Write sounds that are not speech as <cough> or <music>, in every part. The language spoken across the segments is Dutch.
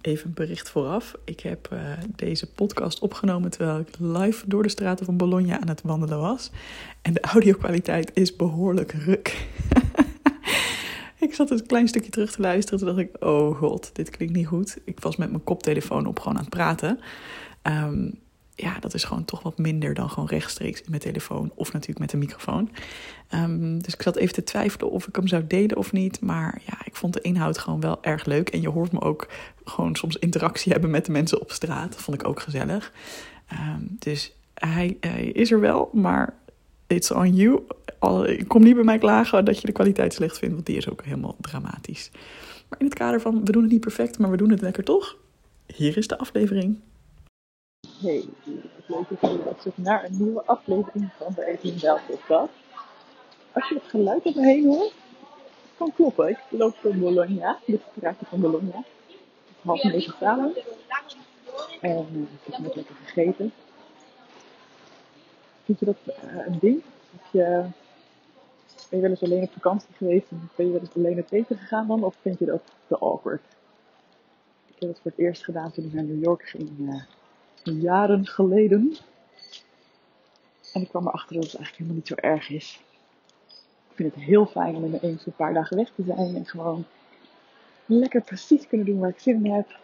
even een bericht vooraf. Ik heb uh, deze podcast opgenomen terwijl ik live door de straten van Bologna aan het wandelen was. En de audio-kwaliteit is behoorlijk ruk. <laughs> ik zat een klein stukje terug te luisteren. Toen dacht ik: Oh god, dit klinkt niet goed. Ik was met mijn koptelefoon op gewoon aan het praten. Um, ja, dat is gewoon toch wat minder dan gewoon rechtstreeks in mijn telefoon of natuurlijk met een microfoon. Um, dus ik zat even te twijfelen of ik hem zou delen of niet. Maar ja, ik vond de inhoud gewoon wel erg leuk. En je hoort me ook gewoon soms interactie hebben met de mensen op straat. Dat vond ik ook gezellig. Um, dus hij, is er wel, maar it's on you. Al, kom niet bij mij klagen dat je de kwaliteit slecht vindt, want die is ook helemaal dramatisch. Maar in het kader van we doen het niet perfect, maar we doen het lekker toch? Hier is de aflevering. Hey, leuk dat je naar een nieuwe aflevering van de Even Bel podcast. Als je het geluid om me hoort, kan kloppen. Ik loop door Bologna, dit straatje van Bologna. Het is half negen samen. En ik heb net lekker gegeten. Vind je dat uh, een ding? Je, ben je wel eens alleen op vakantie geweest en ben je wel eens alleen het eten gegaan dan? Of vind je dat te awkward? Ik heb het voor het eerst gedaan toen ik naar New York ging. Uh, jaren geleden. En ik kwam erachter dat het eigenlijk helemaal niet zo erg is. Ik vind het heel fijn om in mijn eentje een paar dagen weg te zijn en gewoon lekker precies kunnen doen waar ik zin in heb.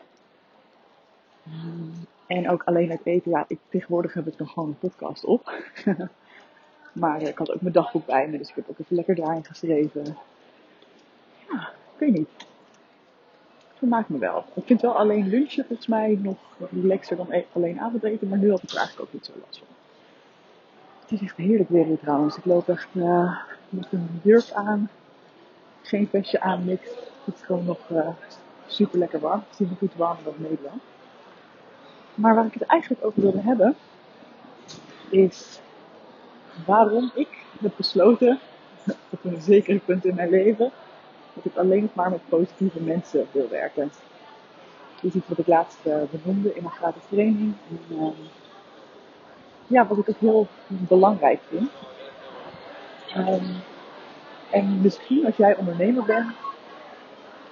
En ook alleen het eten. Ja, ik, tegenwoordig heb ik nog gewoon een podcast op. <laughs> maar ik had ook mijn dagboek bij me, dus ik heb ook even lekker daarin geschreven. Ja, ik weet niet vermaakt me wel. Ik vind wel alleen lunchen volgens mij nog relaxer dan e- alleen avondeten, maar nu had ik er eigenlijk ook niet zo last van. Het is echt heerlijk weer hier trouwens. Ik loop echt uh, met een jurk aan, geen vestje aan, niks. Het is gewoon nog uh, super lekker warm. Het is niet goed warmer dan Nederland. Maar waar ik het eigenlijk over wilde hebben, is waarom ik heb besloten, <laughs> op een zeker punt in mijn leven, dat ik alleen maar met positieve mensen wil werken. Is iets wat ik laatst uh, benoemde in mijn gratis training. Uh, ja, wat ik ook heel belangrijk vind. Um, en misschien als jij ondernemer bent,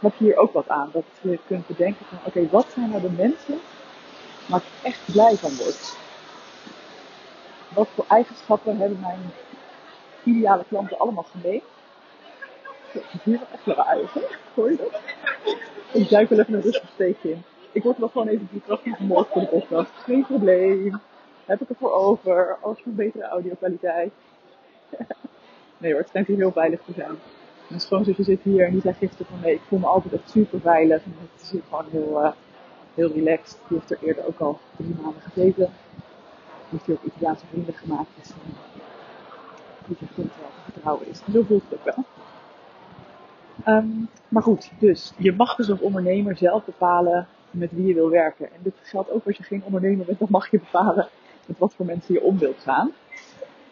heb je hier ook wat aan. Dat je kunt bedenken van, oké, wat zijn nou de mensen waar ik echt blij van word? Wat voor eigenschappen hebben mijn ideale klanten allemaal gemeen? Hier wat echt lawaai Hoor je dat? Ik duik wel even een rustig steekje in. Ik word wel gewoon even die krachtig morgen voor de podcast. Geen probleem. Heb ik ervoor over. Alles voor betere audio kwaliteit. <laughs> nee hoor, het schijnt hier heel veilig te zijn. Mijn schoonzusje zit hier en die zei gisteren van nee, ik voel me altijd echt super veilig. En het is hier gewoon heel, uh, heel relaxed. Die heeft er eerder ook al drie maanden gezeten. Die heeft hier ook Italiaanse vrienden gemaakt. Dus uh, die het wel vertrouwen is. Zo voelt het ook wel. Um, maar goed, dus je mag dus als ondernemer zelf bepalen met wie je wil werken. En dit geldt ook als je geen ondernemer bent, dan mag je bepalen met wat voor mensen je om wilt gaan.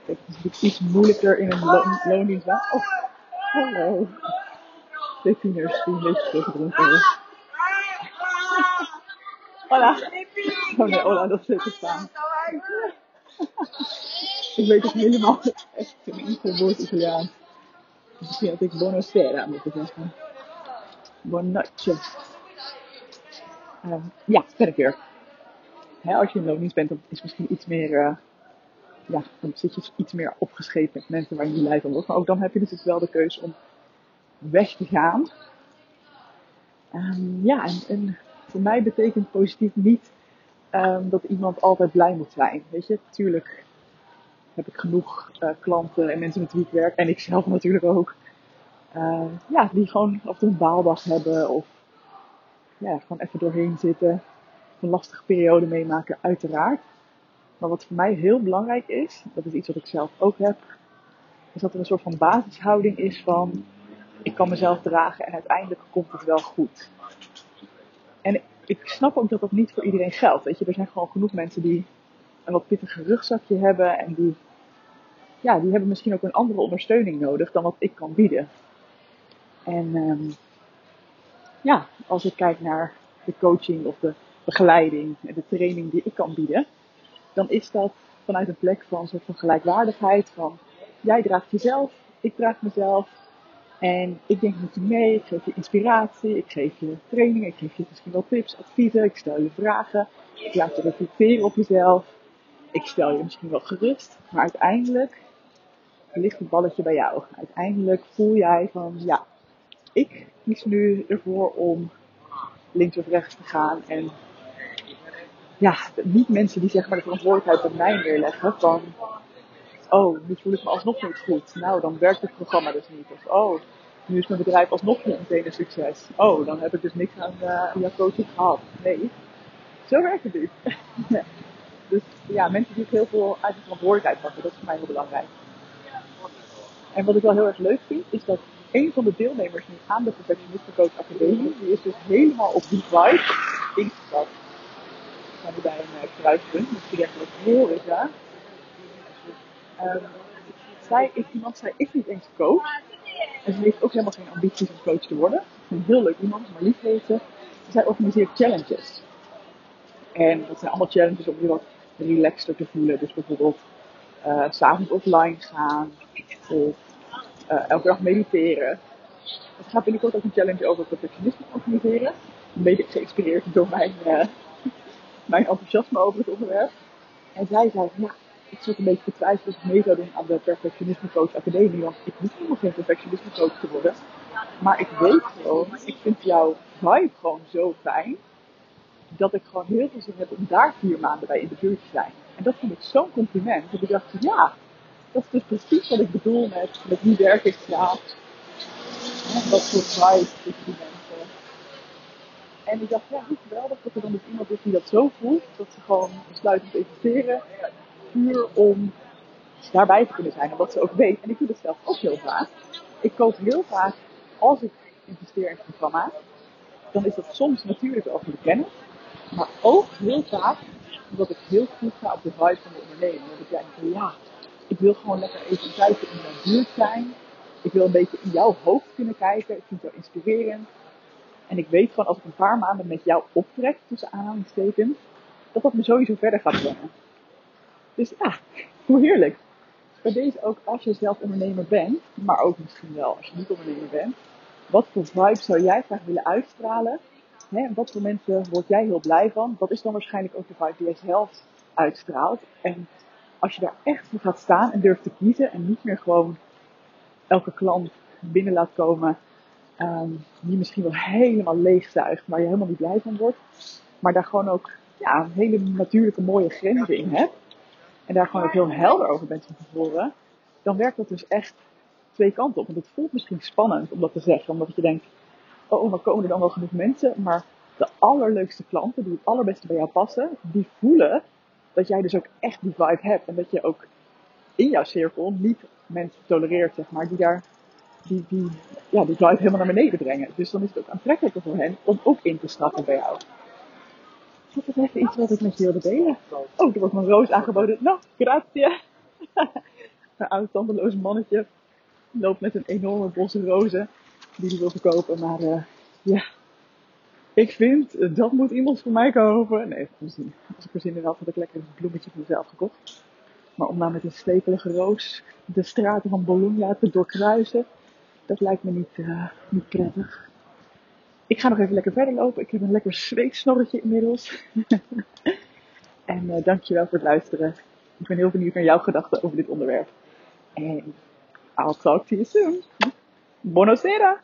Kijk, het is natuurlijk iets moeilijker in een lo. Oh, hallo. Twee tieners die een beetje teruggedronken worden. Hola. Oh nee, hola, dat zit te staan. Ik weet het helemaal echt geen enkel woord Italiaans. Misschien had ik buonasera moeten zeggen. Buonanotte. Uh, ja, verder. Hè, als je in loondienst bent, dan is misschien iets meer, uh, ja, dan zit je iets meer opgeschreven met mensen waar je niet blij van wordt. Maar ook dan heb je dus wel de keuze om weg te gaan. Um, ja, en, voor mij betekent positief niet um, dat iemand altijd blij moet zijn. Weet je, natuurlijk heb ik genoeg uh, klanten en mensen met wie ik werk. En ik zelf natuurlijk ook. Uh, ja, die gewoon af en een baaldag hebben. Of ja, gewoon even doorheen zitten. Een lastige periode meemaken, uiteraard. Maar wat voor mij heel belangrijk is, dat is iets wat ik zelf ook heb. Is dat er een soort van basishouding is van ik kan mezelf dragen en uiteindelijk komt het wel goed. En ik snap ook dat dat niet voor iedereen geldt. Weet je, er zijn gewoon genoeg mensen die een wat pittiger rugzakje hebben. En die, ja, die hebben misschien ook een andere ondersteuning nodig dan wat ik kan bieden. En um, ja, als ik kijk naar de coaching of de begeleiding en de training die ik kan bieden, dan is dat vanuit een plek van een soort van gelijkwaardigheid. Van jij draagt jezelf, ik draag mezelf. En ik denk met je mee, ik geef je inspiratie, ik geef je trainingen, ik geef je misschien wel tips, adviezen, ik stel je vragen, ik laat je reflecteren op jezelf, ik stel je misschien wel gerust, maar uiteindelijk ligt het balletje bij jou. Uiteindelijk voel jij van, ja, ik kies nu ervoor om links of rechts te gaan en ja, niet mensen die zeg maar de verantwoordelijkheid op mij neerleggen van, oh, nu voel ik me alsnog niet goed. Nou, dan werkt het programma dus niet. Of, oh, nu is mijn bedrijf alsnog niet meteen een succes. Oh, dan heb ik dus niks aan uh, jouw coaching gehad. Nee, zo werkt het niet. <laughs> dus ja, mensen die heel veel uit de verantwoordelijkheid pakken, dat is voor mij heel belangrijk. En wat ik wel heel erg leuk vind, is dat een van de deelnemers nu aan de Perfectionisme Coach Academie, die is dus helemaal op die vibe ingestapt. We zijn bij een uh, kruispunt, dus die echt wat horeca. Um, zij is iemand, zij is niet eens coach. En ze heeft ook helemaal geen ambities om coach te worden. Een heel leuk iemand, maar lief ze. Zij organiseert challenges. En dat zijn allemaal challenges om je wat relaxter te voelen. Dus bijvoorbeeld uh, s'avonds offline gaan. Of uh, elke dag mediteren. Ik ga binnenkort ook een challenge over perfectionisme organiseren. Beetje geïnspireerd door mijn, uh, <laughs> mijn enthousiasme over het onderwerp. En zij zei, ja, ik zat een beetje te of ik mee zou doen aan de Perfectionisme Coach Academie. Want ik hoef helemaal geen perfectionisme coach te worden. Maar ik weet gewoon, ik vind jouw vibe gewoon zo fijn. Dat ik gewoon heel veel zin heb om daar vier maanden bij in de buurt te zijn. En dat vond ik zo'n compliment. Dat ik dacht, ja, dat is dus precies wat ik bedoel met, met werk ik graag. En wat voor vibe ik die mensen. En ik dacht, ja, hoe geweldig dat er dan dus iemand is die dat zo voelt. Dat ze gewoon besluit om te investeren puur om daarbij te kunnen zijn. En wat ze ook weet. En ik doe dat zelf ook heel vaak. Ik koop heel vaak, als ik investeer in een programma, dan is dat soms natuurlijk over de kennis. Maar ook heel vaak omdat ik heel goed ga op de vibe van de onderneming. Dat ik denk, ja, ik wil gewoon lekker even tijd in mijn buurt zijn. Ik wil een beetje in jouw hoofd kunnen kijken. Ik vind jou inspirerend. En ik weet gewoon als ik een paar maanden met jou optrek, tussen aanhalingstekens, dat dat me sowieso verder gaat brengen. Dus ja, <laughs> hoe heerlijk. Bij deze ook als je zelf ondernemer bent, maar ook misschien wel als je niet ondernemer bent. Wat voor vibe zou jij graag willen uitstralen? Hè, wat voor mensen word jij heel blij van? Dat is dan waarschijnlijk ook de vibe die jij zelf uitstraalt. En als je daar echt voor gaat staan en durft te kiezen en niet meer gewoon elke klant binnen laat komen um, die misschien wel helemaal leegzuigt, maar je helemaal niet blij van wordt. Maar daar gewoon ook ja, hele natuurlijke mooie grenzen in hebt en daar gewoon ook heel helder over bent van tevoren, dan werkt dat dus echt twee kanten op. Want het voelt misschien spannend om dat te zeggen, omdat je denkt, oh, maar komen er dan wel genoeg mensen? Maar de allerleukste klanten, die het allerbeste bij jou passen, die voelen dat jij dus ook echt die vibe hebt. En dat je ook in jouw cirkel niet mensen tolereert, zeg maar, die daar die, die, ja, die vibe helemaal naar beneden brengen. Dus dan is het ook aantrekkelijker voor hen om ook in te stappen bij jou. Dat even iets wat ik met je wilde delen. Oh, er wordt mijn roos aangeboden. Nou, grazie. <laughs> een oud tandeloos mannetje loopt met een enorme bos rozen die hij wil verkopen. Maar uh, ja, ik vind dat moet iemand voor mij kopen. Nee, misschien. Als ik er zin in had, had ik lekker een bloemetje voor mezelf gekocht. Maar om nou met een stekelige roos de straten van Bologna te doorkruisen, dat lijkt me niet, uh, niet prettig. Ik ga nog even lekker verder lopen. Ik heb een lekker zweetsnorretje inmiddels. <laughs> en uh, dankjewel voor het luisteren. Ik ben heel benieuwd naar jouw gedachten over dit onderwerp. En I'll talk to you soon. Buonasera!